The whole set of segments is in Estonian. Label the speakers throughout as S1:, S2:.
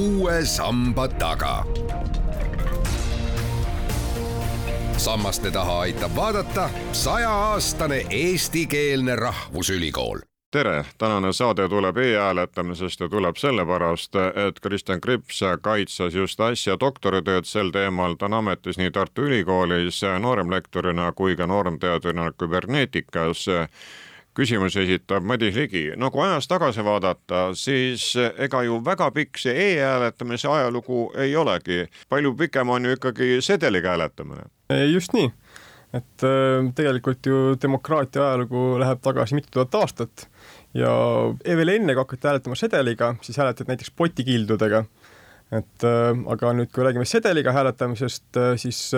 S1: uue samba taga. sammaste taha aitab vaadata sajaaastane eestikeelne rahvusülikool.
S2: Tere, tänane saade tuleb e-hääletamisest ja tuleb sellepärast, et Kristjan Krips kaitses just äsja doktoritööd sel teemal, ta on ametis nii Tartu Ülikoolis nooremlektorina kui ka nooremteadurina küberneetikas küsimusi esitab Madis Ligi. no kui ajas tagasi vaadata, siis ega ju väga pikk see e-hääletamise ajalugu ei olegi. palju pikem on ju ikkagi sedeliga hääletamine.
S3: just nii, et äh, tegelikult ju demokraatia ajalugu läheb tagasi mitu tuhat aastat ja veel enne, kui hakati hääletama sedeliga, siis hääletati näiteks potikildudega. et äh, aga nüüd, kui räägime sedeliga hääletamisest, äh, siis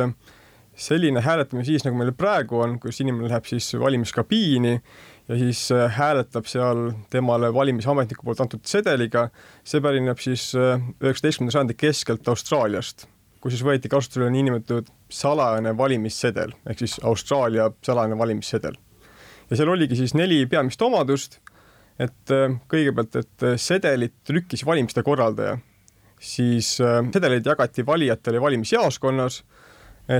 S3: selline hääletamine siis, nagu meil praegu on, kus inimene läheb siis valimiskabiini ja siis äh, hääletab seal temale valimisametniku poolt antud sedeliga. see pärineb siis äh, üheksateistkümnenda sajandi keskelt Austraaliast, kus siis võeti kasutusele niinimetatud salajane valimissedel ehk siis Austraalia salajane valimissedel. ja seal oligi siis neli peamist omadust. et äh, kõigepealt, et sedelit trükkis valimiste korraldaja, siis sedeleid jagati valijatele valimisjaoskonnas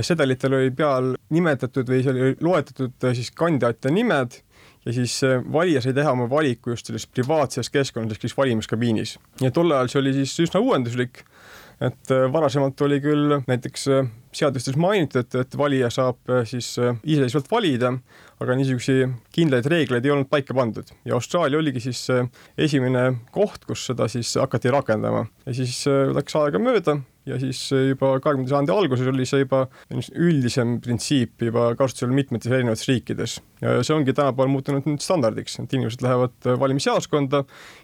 S3: sedelitel oli peal nimetatud või seal oli loetletud siis kandidaatide nimed ja siis äh, valija sai teha oma valiku just selles privaatses keskkonnas ehk siis valimiskabiinis. ja tol ajal see oli siis üsna uuenduslik, et äh, varasemalt oli küll näiteks äh, seadustes mainitud, et, valija saab siis iseseisvalt valida, aga niisuguseid kindlaid reegleid ei olnud paika pandud. Ja Austraalia oligi siis esimene koht, kus seda siis hakati rakendama. Ja siis läks aega mööda ja siis juba kahekümnenda sajandi alguses oli see juba üldisem printsiip juba kasutusel mitmetes erinevates riikides. ja see ongi tänapäeval muutunud nüüd standardiks, et inimesed lähevad valimisjaoskonda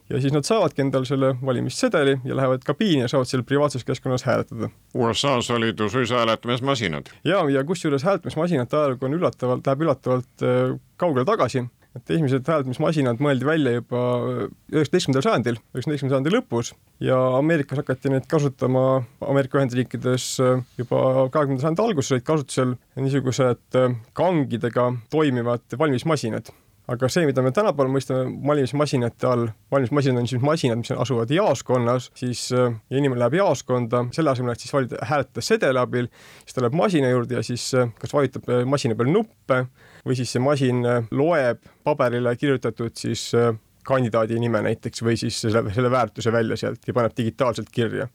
S3: ja siis nad saavadki endale selle valimissedeli ja lähevad kabiini ja saavad seal privaatses keskkonnas hääletada.
S2: USA-s olid ju suisa hääletamismasinad.
S3: ja, ja kusjuures hääletamismasinate ajalugu on üllatavalt, läheb üllatavalt äh, kaugele tagasi et esimesed hääletamismasinad mõeldi välja juba üheksateistkümnendal sajandil, üheksateistkümnenda sajandi lõpus ja Ameerikas hakati neid kasutama, Ameerika Ühendriikides juba kahekümnenda sajandi alguses olid kasutusel niisugused kangidega toimivad valimismasinad aga see, mida me tänapäeval mõistame valimismasinate all, valimismasinad on siis masinad, mis asuvad jaoskonnas, siis ja inimene läheb jaoskonda, selle asemel, et siis valida, hääletada sedeli abil, siis ta läheb masina juurde ja siis kas vajutab masina peal nuppe või siis see masin äh, loeb paberile kirjutatud siis äh, kandidaadi nime näiteks või siis selle, selle väärtuse välja sealt ja paneb digitaalselt kirja.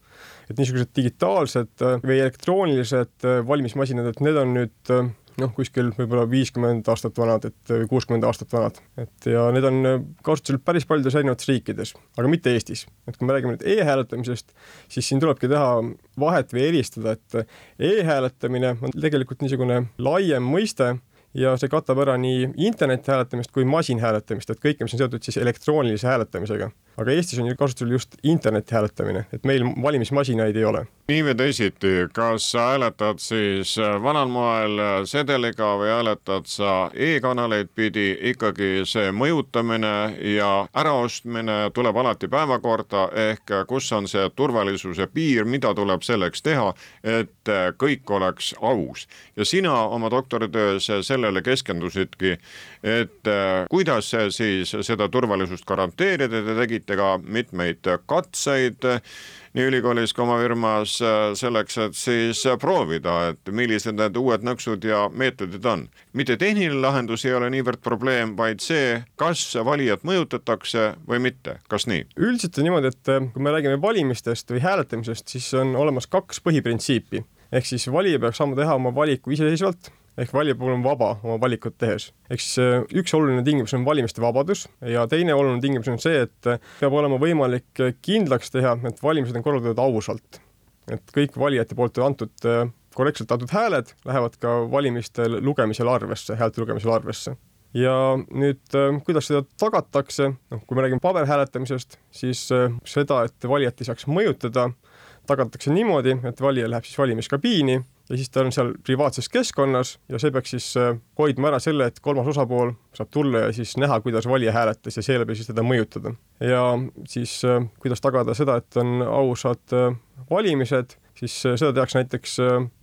S3: et niisugused digitaalsed äh, või elektroonilised valimismasinad, et need on nüüd noh, kuskil võib-olla viiskümmend aastat vanad, et kuuskümmend aastat vanad, et ja need on kasutusel päris paljudes erinevates riikides, aga mitte Eestis. et kui me räägime nüüd e-hääletamisest, siis siin tulebki teha vahet või eristada, et e-hääletamine on tegelikult niisugune laiem mõiste ja see katab ära nii interneti-hääletamist kui masinhääletamist, et kõike, mis on seotud siis elektroonilise hääletamisega. aga Eestis on ju kasutusel just interneti hääletamine, et meil valimismasinaid ei ole
S2: nii või teisiti, kas sa hääletad siis vanal moel sedeliga või hääletad sa e-kanaleid pidi, ikkagi see mõjutamine ja äraostmine tuleb alati päevakorda, ehk kus on see turvalisuse piir, mida tuleb selleks teha, et kõik oleks aus. ja sina oma doktoritöös sellele keskendusidki, et kuidas siis seda turvalisust garanteerida, te tegite ka mitmeid katseid nii ülikoolis kui oma firmas äh, selleks, et siis proovida, et millised need uued nõksud ja meetodid on. mitte tehniline lahendus ei ole niivõrd probleem, vaid see, kas valijat mõjutatakse või mitte, kas nii?
S3: üldiselt on niimoodi, et äh, kui me räägime valimistest või hääletamisest, siis on olemas kaks põhiprintsiipi ehk siis valija peaks saama teha oma valiku iseseisvalt ehk valija puhul on vaba oma valikut tehes. siis äh, üks oluline tingimus on valimiste vabadus ja teine oluline tingimus on see, et äh, peab olema võimalik äh, kindlaks teha, et valimised on korraldatud ausalt. et kõik valijate poolt antud, korrektselt antud hääled lähevad ka valimistel lugemisel arvesse, häälte lugemisel arvesse ja nüüd, kuidas seda tagatakse, noh, kui me räägime paberhääletamisest, siis seda, et valijat ei saaks mõjutada, tagatakse niimoodi, et valija läheb siis valimiskabiini ja siis ta on seal privaatses keskkonnas ja see peaks siis äh, hoidma ära selle, et kolmas osapool saab tulla ja siis näha, kuidas valija hääletas ja seeläbi siis teda mõjutada. ja siis kuidas tagada seda, et on ausad äh, valimised, siis äh, seda tehakse näiteks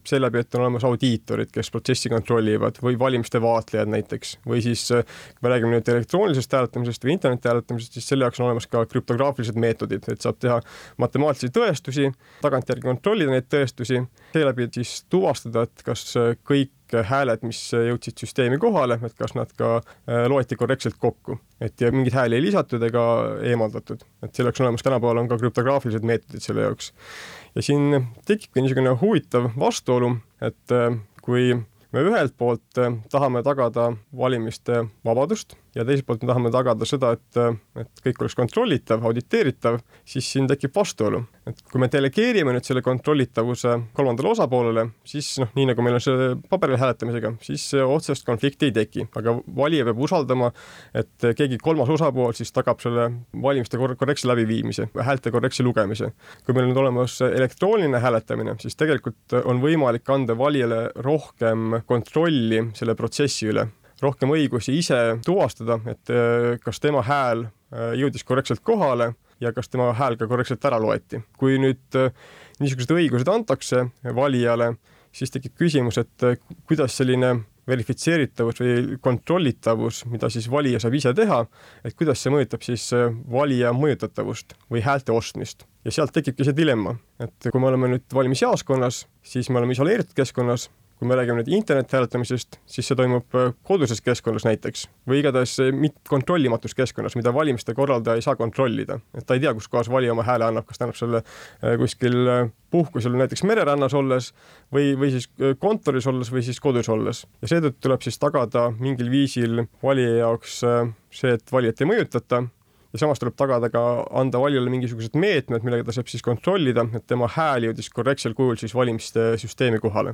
S3: seeläbi, et on olemas audiitorid, kes protsessi kontrollivad või valimiste vaatlejad näiteks. Või siis kui me räägime nüüd elektroonilisest hääletamisest või interneti hääletamisest, siis selle jaoks on olemas ka krüptograafilised meetodid, et saab teha matemaatilisi tõestusi, tagantjärgi kontrollida neid tõestusi, seeläbi siis tuvastada, et kas kõik hääled, mis jõudsid süsteemi kohale, et kas nad ka loeti korrektselt kokku, et ja mingeid hääli ei lisatud ega eemaldatud, et selleks on olemas tänapäeval on ka krüptograafilised meetodid selle jaoks. Ja siin tekibki niisugune huvitav vastuolu, et äh, kui me ühelt poolt äh, tahame tagada valimiste vabadust ja teiselt poolt me tahame tagada seda, et, et kõik oleks kontrollitav, auditeeritav, siis siin tekib vastuolu. et kui me delegeerime nüüd selle kontrollitavuse kolmandale osapoolele, siis noh, nii nagu meil on selle paberil hääletamisega, siis otsest konflikti ei teki, aga valija peab usaldama, et keegi kolmas osapool siis tagab selle valimiste kor korrektse läbiviimise, häälte korrektse lugemise. kui meil on nüüd olemas elektrooniline hääletamine, siis tegelikult on võimalik anda valijale rohkem kontrolli selle protsessi üle rohkem õigusi ise tuvastada, et äh, kas tema hääl äh, jõudis korrektselt kohale ja kas tema hääl ka korrektselt ära loeti. kui nüüd äh, niisugused õigused antakse valijale, siis tekib küsimus, et kuidas selline verifitseeritavus või kontrollitavus, mida siis valija saab ise teha, et kuidas see mõjutab siis valija mõjutatavust või häälte ostmist. ja sealt tekibki see dilemma, et kui me oleme nüüd valimisjaoskonnas, siis me oleme isoleeritud keskkonnas kui me räägime nüüd internethääletamisest, siis see toimub äh, koduses keskkonnas näiteks või igatahes kontrollimatus keskkonnas, mida valimiste korraldaja ei saa kontrollida. et ta ei tea, kus kohas valija oma hääle annab, kas ta annab selle äh, kuskil äh, puhkusel näiteks mererannas olles või, või siis kontoris olles või siis kodus olles. ja seetõttu tuleb siis tagada mingil viisil valija jaoks see, et valijat ei mõjutata ja samas tuleb tagada ka, anda valijale mingisugused meetmed, millega ta saab siis kontrollida, et tema hääl jõudis korrektsel kujul siis valimiste süsteemi kohale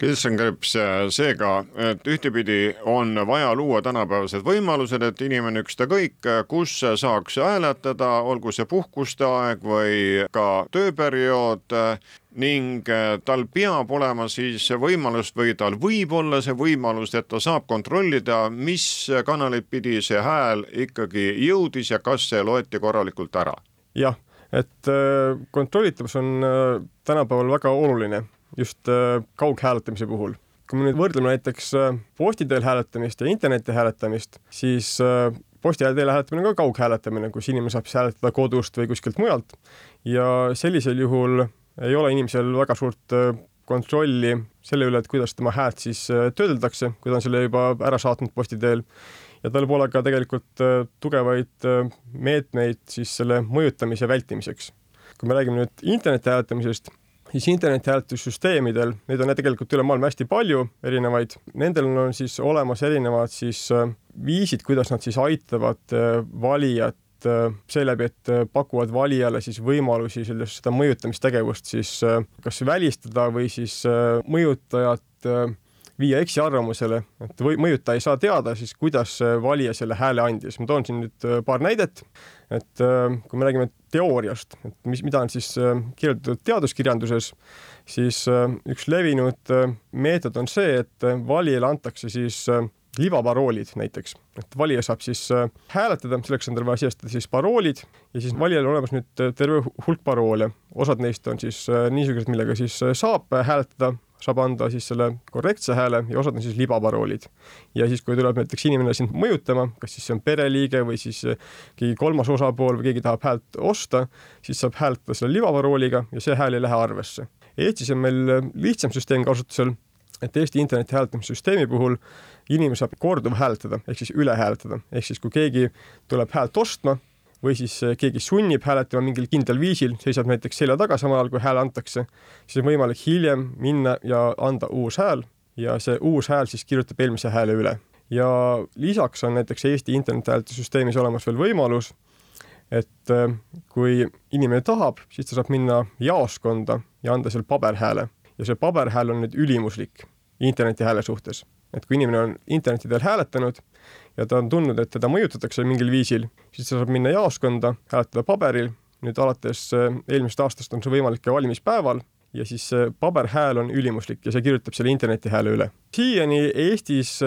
S2: Kilsenkrips seega, et ühtepidi on vaja luua tänapäevased võimalused, et inimene ükskõik kus saaks hääletada, olgu see puhkuste aeg või ka tööperiood ning tal peab olema siis võimalust või tal võib olla see võimalus, et ta saab kontrollida, mis kanalit pidi see hääl ikkagi jõudis ja kas see loeti korralikult ära.
S3: jah, et äh, kontrollitavus on äh, tänapäeval väga oluline just äh, kaughääletamise puhul. kui me nüüd võrdleme näiteks äh, posti teel hääletamist ja interneti hääletamist, siis äh, posti teel hääletamine on ka kaughääletamine, kus inimene saab siis hääletada kodust või kuskilt mujalt ja sellisel juhul ei ole inimesel väga suurt kontrolli selle üle, et kuidas tema häält siis töödeldakse, kui ta on selle juba ära saatnud posti teel ja tal pole ka tegelikult tugevaid meetmeid siis selle mõjutamise vältimiseks. kui me räägime nüüd interneti hääletamisest, siis internetihääletussüsteemidel, neid on tegelikult üle maailma hästi palju erinevaid, nendel on siis olemas erinevad siis äh, viisid, kuidas nad siis aitavad äh, valijat äh, seeläbi, et pakuvad valijale siis võimalusi sellest, seda mõjutamistegevust siis kas välistada või siis mõjutajat viia eksiarvamusele, et või mõjutaja ei saa teada siis, kuidas valija selle hääle andis. ma toon siin nüüd paar näidet et äh, kui me räägime teooriast, et mis, mida on siis äh, kirjeldatud teaduskirjanduses, siis äh, üks levinud meetod on see, et valijale antakse siis libaparoolid näiteks, et valija saab siis hääletada, selleks on tal vaja sisestada siis paroolid ja siis valijal on olemas nüüd terve hulk paroole, osad neist on siis niisugused, millega siis saab hääletada saab anda siis selle korrektse hääle ja osad on siis libaparoolid. ja siis, kui tuleb näiteks inimene sind mõjutama, kas siis see on pereliige või siis keegi kolmas osapool või keegi tahab häält osta, siis saab hääletada selle libaparooliga ja see hääl ei lähe arvesse. Eestis on meil lihtsam süsteem kasutusel, et Eesti interneti hääletamissüsteemi puhul inimene saab korduvhääletada ehk siis üle hääletada, ehk siis kui keegi tuleb häält ostma või siis eh, keegi sunnib hääletama mingil kindlal viisil, seisab näiteks selja taga samal ajal, kui hääl antakse, siis on võimalik hiljem minna ja anda uus hääl ja see uus hääl siis kirjutab eelmise hääle üle. ja lisaks on näiteks Eesti internethääletussüsteemis olemas veel võimalus, et eh, kui inimene tahab, siis ta saab minna jaoskonda ja anda seal paberhääle ja see paberhääl on nüüd ülimuslik internetihääle suhtes. et kui inimene on interneti teel hääletanud ja ta on tundnud, et teda mõjutatakse mingil viisil, siis ta saab minna jaoskonda, hääletada paberil, nüüd alates äh, eelmisest aastast on see võimalik ka valimispäeval ja siis paberhääl on ülimuslik ja see kirjutab selle internetihääle üle. siiani Eestis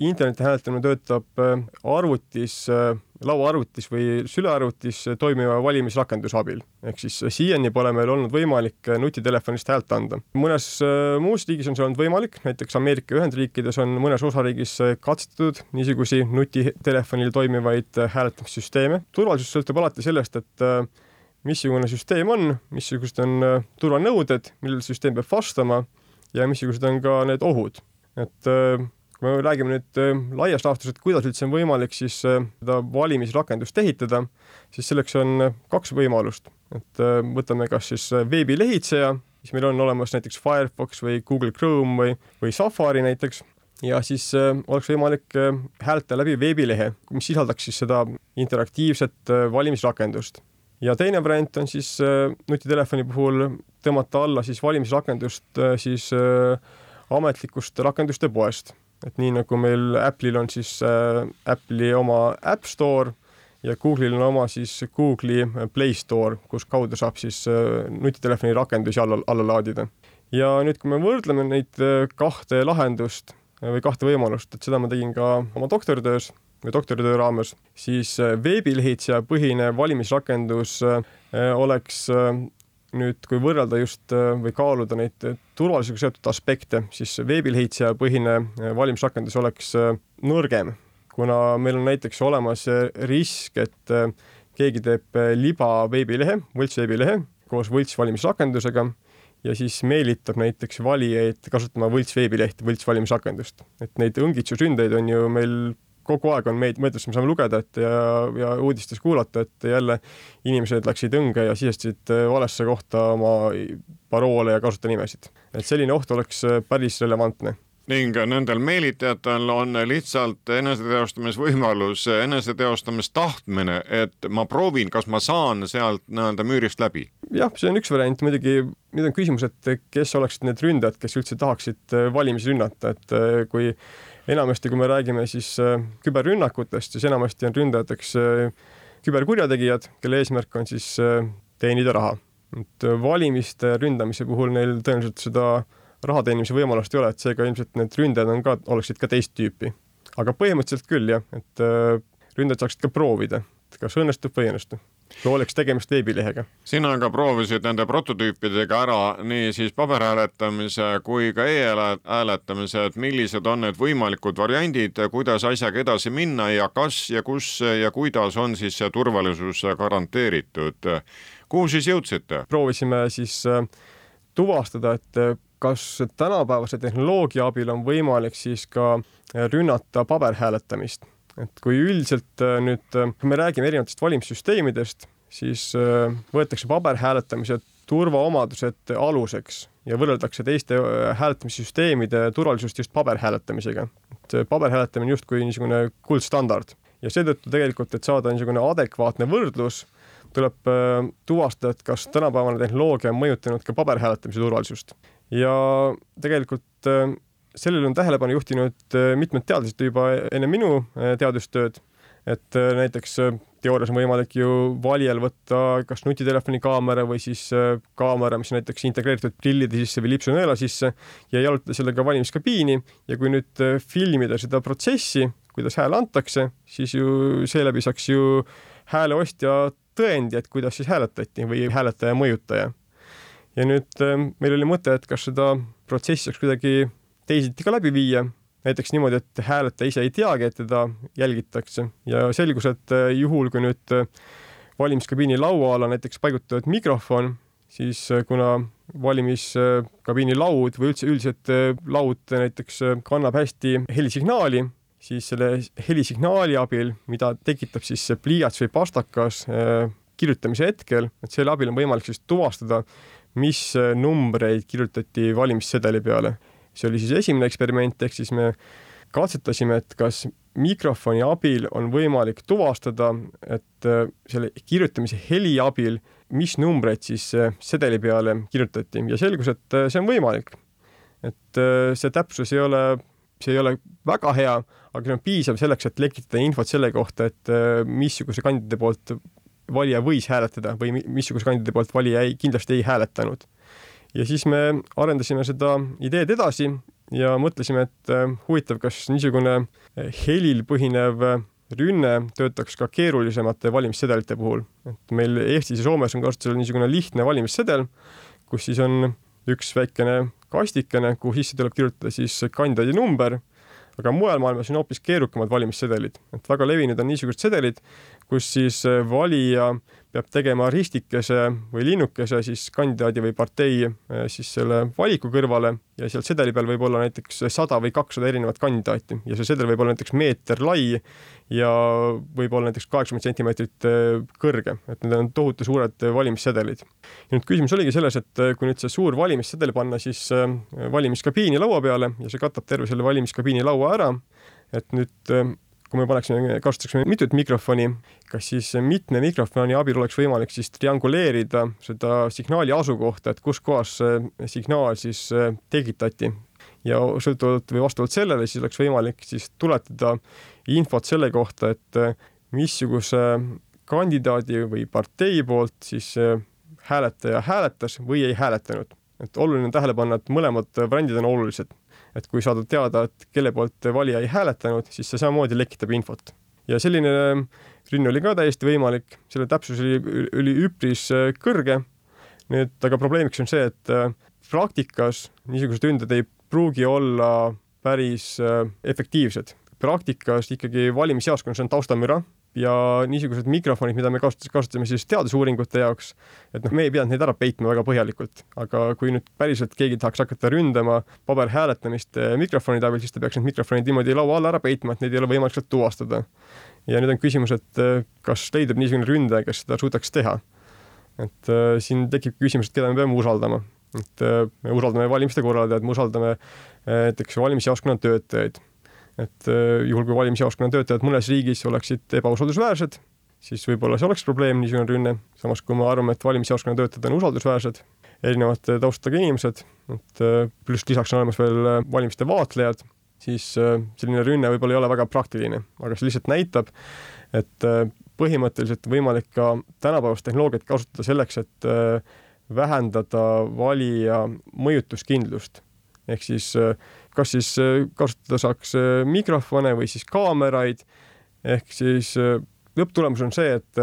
S3: interneti hääletamine töötab arvutis, lauaarvutis või sülearvutis toimiva valimisrakenduse abil. ehk siis siiani pole meil olnud võimalik nutitelefonist häält anda. mõnes muus riigis on see olnud võimalik, näiteks Ameerika Ühendriikides on mõnes osariigis katsetatud niisugusi nutitelefonil toimivaid hääletamissüsteeme. turvalisus sõltub alati sellest, et missugune süsteem on, missugused on äh, turvanõuded, millele süsteem peab vastama ja missugused on ka need ohud. et äh, kui me räägime nüüd äh, laias laastus, et kuidas üldse on võimalik siis seda valimisrakendust ehitada, siis selleks on kaks võimalust. et võtame kas siis veebilehitseja, siis meil on olemas näiteks Firefox või Google Chrome või, või Safari näiteks ja siis äh, oleks võimalik äh, hääletada läbi veebilehe, mis sisaldaks siis seda interaktiivset äh, valimisrakendust ja teine variant on siis äh, nutitelefoni puhul tõmmata alla siis valimisrakendust äh, siis äh, ametlikust rakenduste poest. Et nii nagu meil Apple'il on siis Apple'i oma App Store ja Google'il on oma siis Google'i Play Store, kus kaudu saab siis nutitelefoni rakendusi alla, alla laadida. ja nüüd, kui me võrdleme neid kahte lahendust või kahte võimalust, et seda ma tegin ka oma doktoritöös või doktoritöö raames, siis äh, veebilehitseja põhine valimisrakendus äh, oleks äh, nüüd, kui võrrelda just või kaaluda neid turvalisusega seotud aspekte, siis veebilehitseja põhine valimisrakendus oleks nõrgem, kuna meil on näiteks olemas risk, et keegi teeb liba veebilehe, võltsveebilehe koos võltsvalimisrakendusega ja siis meelitab näiteks valijaid kasutama võltsveebilehti, võltsvalimisrakendust. et neid õngitsusründeid on ju meil kogu aeg on meid, meedias me saame lugeda, et ja, ja uudistes kuulata, et jälle inimesed läksid õnge ja sisestasid äh, valesse kohta oma paroole ja kasutajanimesid. et selline oht oleks äh, päris relevantne
S2: ning nendel meelitajatel on lihtsalt eneseteostamisvõimalus, eneseteostamistahtmine, et ma proovin, kas ma saan sealt nii-öelda müürist läbi.
S3: jah, see on üks variant, muidugi nüüd on küsimus, et kes oleksid need ründajad, kes üldse tahaksid äh, valimisi rünnata, et kui enamasti, kui me räägime siis äh, küberrünnakutest, siis enamasti on ründajateks äh, küberkurjategijad, kelle eesmärk on siis äh, teenida raha. et valimiste ründamise puhul neil tõenäoliselt seda raha teenimise võimalust ei ole, et seega ilmselt need ründajad on ka, oleksid ka teist tüüpi. aga põhimõtteliselt küll jah, et ründajad saaksid ka proovida, kas õnnestub või ei õnnestu kui oleks tegemist veebilehega.
S2: sina ka proovisid nende prototüüpidega ära nii siis paberhääletamise kui ka e-hääletamise, et millised on need võimalikud variandid, kuidas asjaga edasi minna ja kas ja kus ja kuidas on siis see turvalisus garanteeritud. kuhu siis jõudsite?
S3: proovisime siis äh, tuvastada, et äh, kas tänapäevase tehnoloogia abil on võimalik siis ka äh, rünnata paberhääletamist et kui üldiselt äh, nüüd, äh, kui me räägime erinevatest valimissüsteemidest, siis äh, võetakse paberhääletamise turvaomadused aluseks ja võrreldakse teiste hääletamissüsteemide turvalisust just paberhääletamisega. et paberhääletamine justkui niisugune kuldstandard ja seetõttu tegelikult, et saada niisugune adekvaatne võrdlus, tuleb tuvastada, et kas tänapäevane tehnoloogia on mõjutanud ka paberhääletamise turvalisust. ja tegelikult sellele on tähelepanu juhtinud äh, mitmed teadlased juba enne minu äh, teadustööd, et äh, näiteks teoorias on võimalik ju valijal võtta kas nutitelefoni kaamera või siis kaamera, mis näiteks integreeritud prillide sisse või lipsunõela sisse ja jalutada sellega valimiskabiini ja kui nüüd filmida seda protsessi, kuidas hääle antakse, siis ju seeläbi saaks ju hääle ostja tõendi, et kuidas siis hääletati või hääletaja mõjutaja. ja nüüd meil oli mõte, et kas seda protsessi saaks kuidagi teisiti ka läbi viia, näiteks niimoodi, et hääletaja ise ei teagi, et teda jälgitakse. Ja selgus, et äh, juhul, kui nüüd äh, valimiskabiini laua alla näiteks paigutatud mikrofon, siis äh, kuna valimiskabiini laud või üldse üldiselt laud näiteks kannab hästi helisignaali, siis selle helisignaali abil, mida tekitab siis pliiats või pastakas kirjutamise hetkel, et selle abil on võimalik siis tuvastada, mis numbreid kirjutati valimissedeli peale see oli siis esimene eksperiment, ehk siis me katsetasime, et kas mikrofoni abil on võimalik tuvastada, et äh, selle kirjutamise heli abil, mis numbreid siis äh, sedeli peale kirjutati ja selgus, et äh, see on võimalik. et see täpsus ei ole, see ei ole väga hea, aga see on piisav selleks, et lekitada infot selle kohta, et missuguse kandidaadi poolt valija võis hääletada või missuguse kandidaadi poolt valija ei, kindlasti ei hääletanud ja siis me arendasime seda ideed edasi ja mõtlesime, et äh, huvitav, kas niisugune äh, helil põhinev äh, rünne töötaks ka keerulisemate valimissedelite puhul. et meil Eestis ja Soomes on kasutusel niisugune lihtne valimissedel, kus siis on üks väikene kastikene, kuhu sisse tuleb kirjutada siis kandidaadi number, aga mujal maailmas on hoopis keerukamad valimissedelid, et väga levinud on niisugused sedelid, kus siis valija äh, peab tegema ristikese või linnukese siis kandidaadi või partei eh, siis selle valiku kõrvale ja seal sedeli peal võib olla näiteks sada või kakssada erinevat kandidaati ja see sedel võib olla näiteks meeter lai ja võib olla näiteks kaheksakümmend sentimeetrit eh, kõrge, et need on tohutu suured valimissedelid. ja nüüd küsimus oligi selles, et eh, kui nüüd see suur valimissedel panna siis valimiskabiini laua peale ja see katab terve selle valimiskabiini laua ära, et nüüd kui me paneksime, kasutaksime mitut mikrofoni, kas siis mitme mikrofoni abil oleks võimalik siis trianguleerida seda signaali asukohta, et kus kohas see signaal siis äh, tekitati ja sõltuvalt või vastavalt sellele siis oleks võimalik siis tuletada infot selle kohta, et äh, missuguse kandidaadi või partei poolt siis äh, hääletaja hääletas või ei hääletanud. et oluline on tähele panna, et mõlemad variandid on olulised et kui saada teada, et kelle poolt valija ei hääletanud, siis see samamoodi lekitab infot. ja selline rünne oli ka täiesti võimalik, selle täpsus oli, oli üpris äh, kõrge. nüüd aga probleemiks on see, et äh, praktikas niisugused ründed ei pruugi olla päris äh, efektiivsed. praktikas ikkagi valimisjaoskonnas on taustamüra ja niisugused mikrofonid, mida me kasutas, kasutasime siis teadusuuringute jaoks, et noh, me ei pidanud neid ära peitma väga põhjalikult, aga kui nüüd päriselt keegi tahaks hakata ründama paberhääletamist eh, mikrofonide abil, siis ta peaks need mikrofonid niimoodi laua alla ära peitma, et neid ei ole võimalik sealt tuvastada. ja nüüd on küsimus, et eh, kas leidub niisugune ründaja, kes seda suudaks teha. et äh, siin tekib küsimus, et keda me peame usaldama, et äh, me usaldame valimiste korraldajad, me usaldame näiteks äh, valimisjaoskonna töötajaid et äh, juhul, kui valimisjaoskonna töötajad mõnes riigis oleksid ebausaldusväärsed, siis võib-olla see oleks probleem, niisugune rünne, samas kui me arvame, et valimisjaoskonna töötajad on usaldusväärsed, erinevate taustaga inimesed, et äh, pluss lisaks on olemas veel äh, valimiste vaatlejad, siis selline rünne võib-olla ei ole väga praktiline, aga see lihtsalt näitab, et põhimõtteliselt võimalik ka tänapäevast tehnoloogiat kasutada selleks, et vähendada valija mõjutuskindlust. ehk siis kas siis äh, kasutada saaks äh, mikrofone või siis kaameraid, ehk siis äh, lõpptulemus on see, et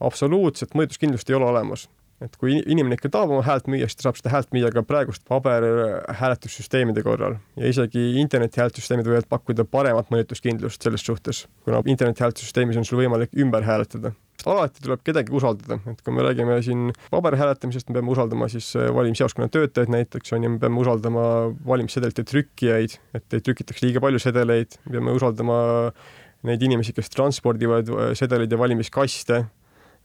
S3: absoluutset mõjutuskindlust ei ole olemas. et kui inimene ikka tahab oma häält müüa, siis ta saab seda häält müüa ka praegust paberhääletussüsteemide korral. Ja isegi internetihääletussüsteemid võivad pakkuda paremat mõjutuskindlust selles suhtes, kuna internetihääletussüsteemis on sul võimalik ümber hääletada alati tuleb kedagi usaldada, et kui me räägime siin paberhääletamisest, me peame usaldama siis äh, valimisjaoskonna töötajaid näiteks on ju, me peame usaldama valimissedelite trükkijaid, et ei trükitaks liiga palju sedeleid, me peame usaldama neid inimesi, kes transpordivad äh, sedeleid ja valimiskaste.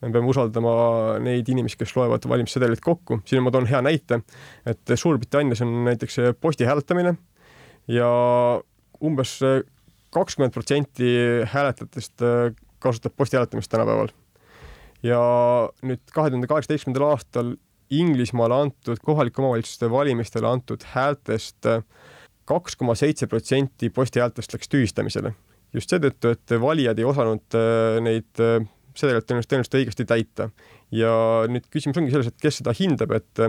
S3: me peame usaldama neid inimesi, kes loevad valimissedelid kokku, siin ma toon hea näite, et Suurbritannias on näiteks äh, posti hääletamine ja umbes kakskümmend protsenti hääletajatest kasutab posti hääletamist tänapäeval ja nüüd kahe tuhande kaheksateistkümnendal aastal Inglismaale antud kohalike omavalitsuste valimistele antud häältest kaks koma seitse protsenti postihäältest läks tühistamisele. just seetõttu, et valijad ei osanud äh, neid äh, sedeleid tõenäoliselt õigesti täita. ja nüüd küsimus ongi selles, et kes seda hindab, et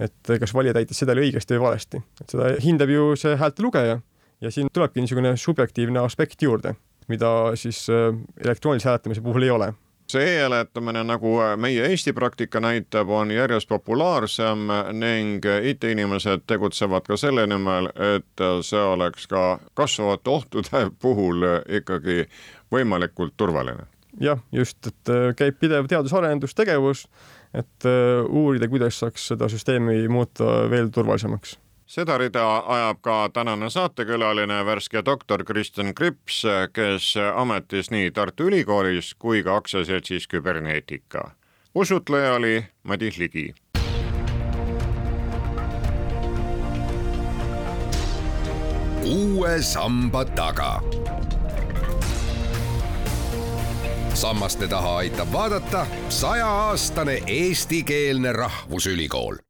S3: et kas valija täitis sedeli õigesti või valesti, et seda hindab ju see häälte lugeja ja siin tulebki niisugune subjektiivne aspekt juurde, mida siis äh, elektroonilise hääletamise puhul ei ole
S2: e-hääletamine, nagu meie Eesti praktika näitab, on järjest populaarsem ning IT-inimesed tegutsevad ka selle nimel, et see oleks ka kasvavate ohtude puhul ikkagi võimalikult turvaline.
S3: jah, just, et äh, käib pidev teadus-arendustegevus, et äh, uurida, kuidas saaks seda süsteemi muuta veel turvalisemaks
S2: seda rida ajab ka tänane saatekülaline, värske doktor Kristjan Krips, kes ametis nii Tartu Ülikoolis kui ka aktsiaseltsis Küberneetika. usutleja oli Madis Ligi.
S1: uue samba taga. sammaste taha aitab vaadata sajaaastane eestikeelne rahvusülikool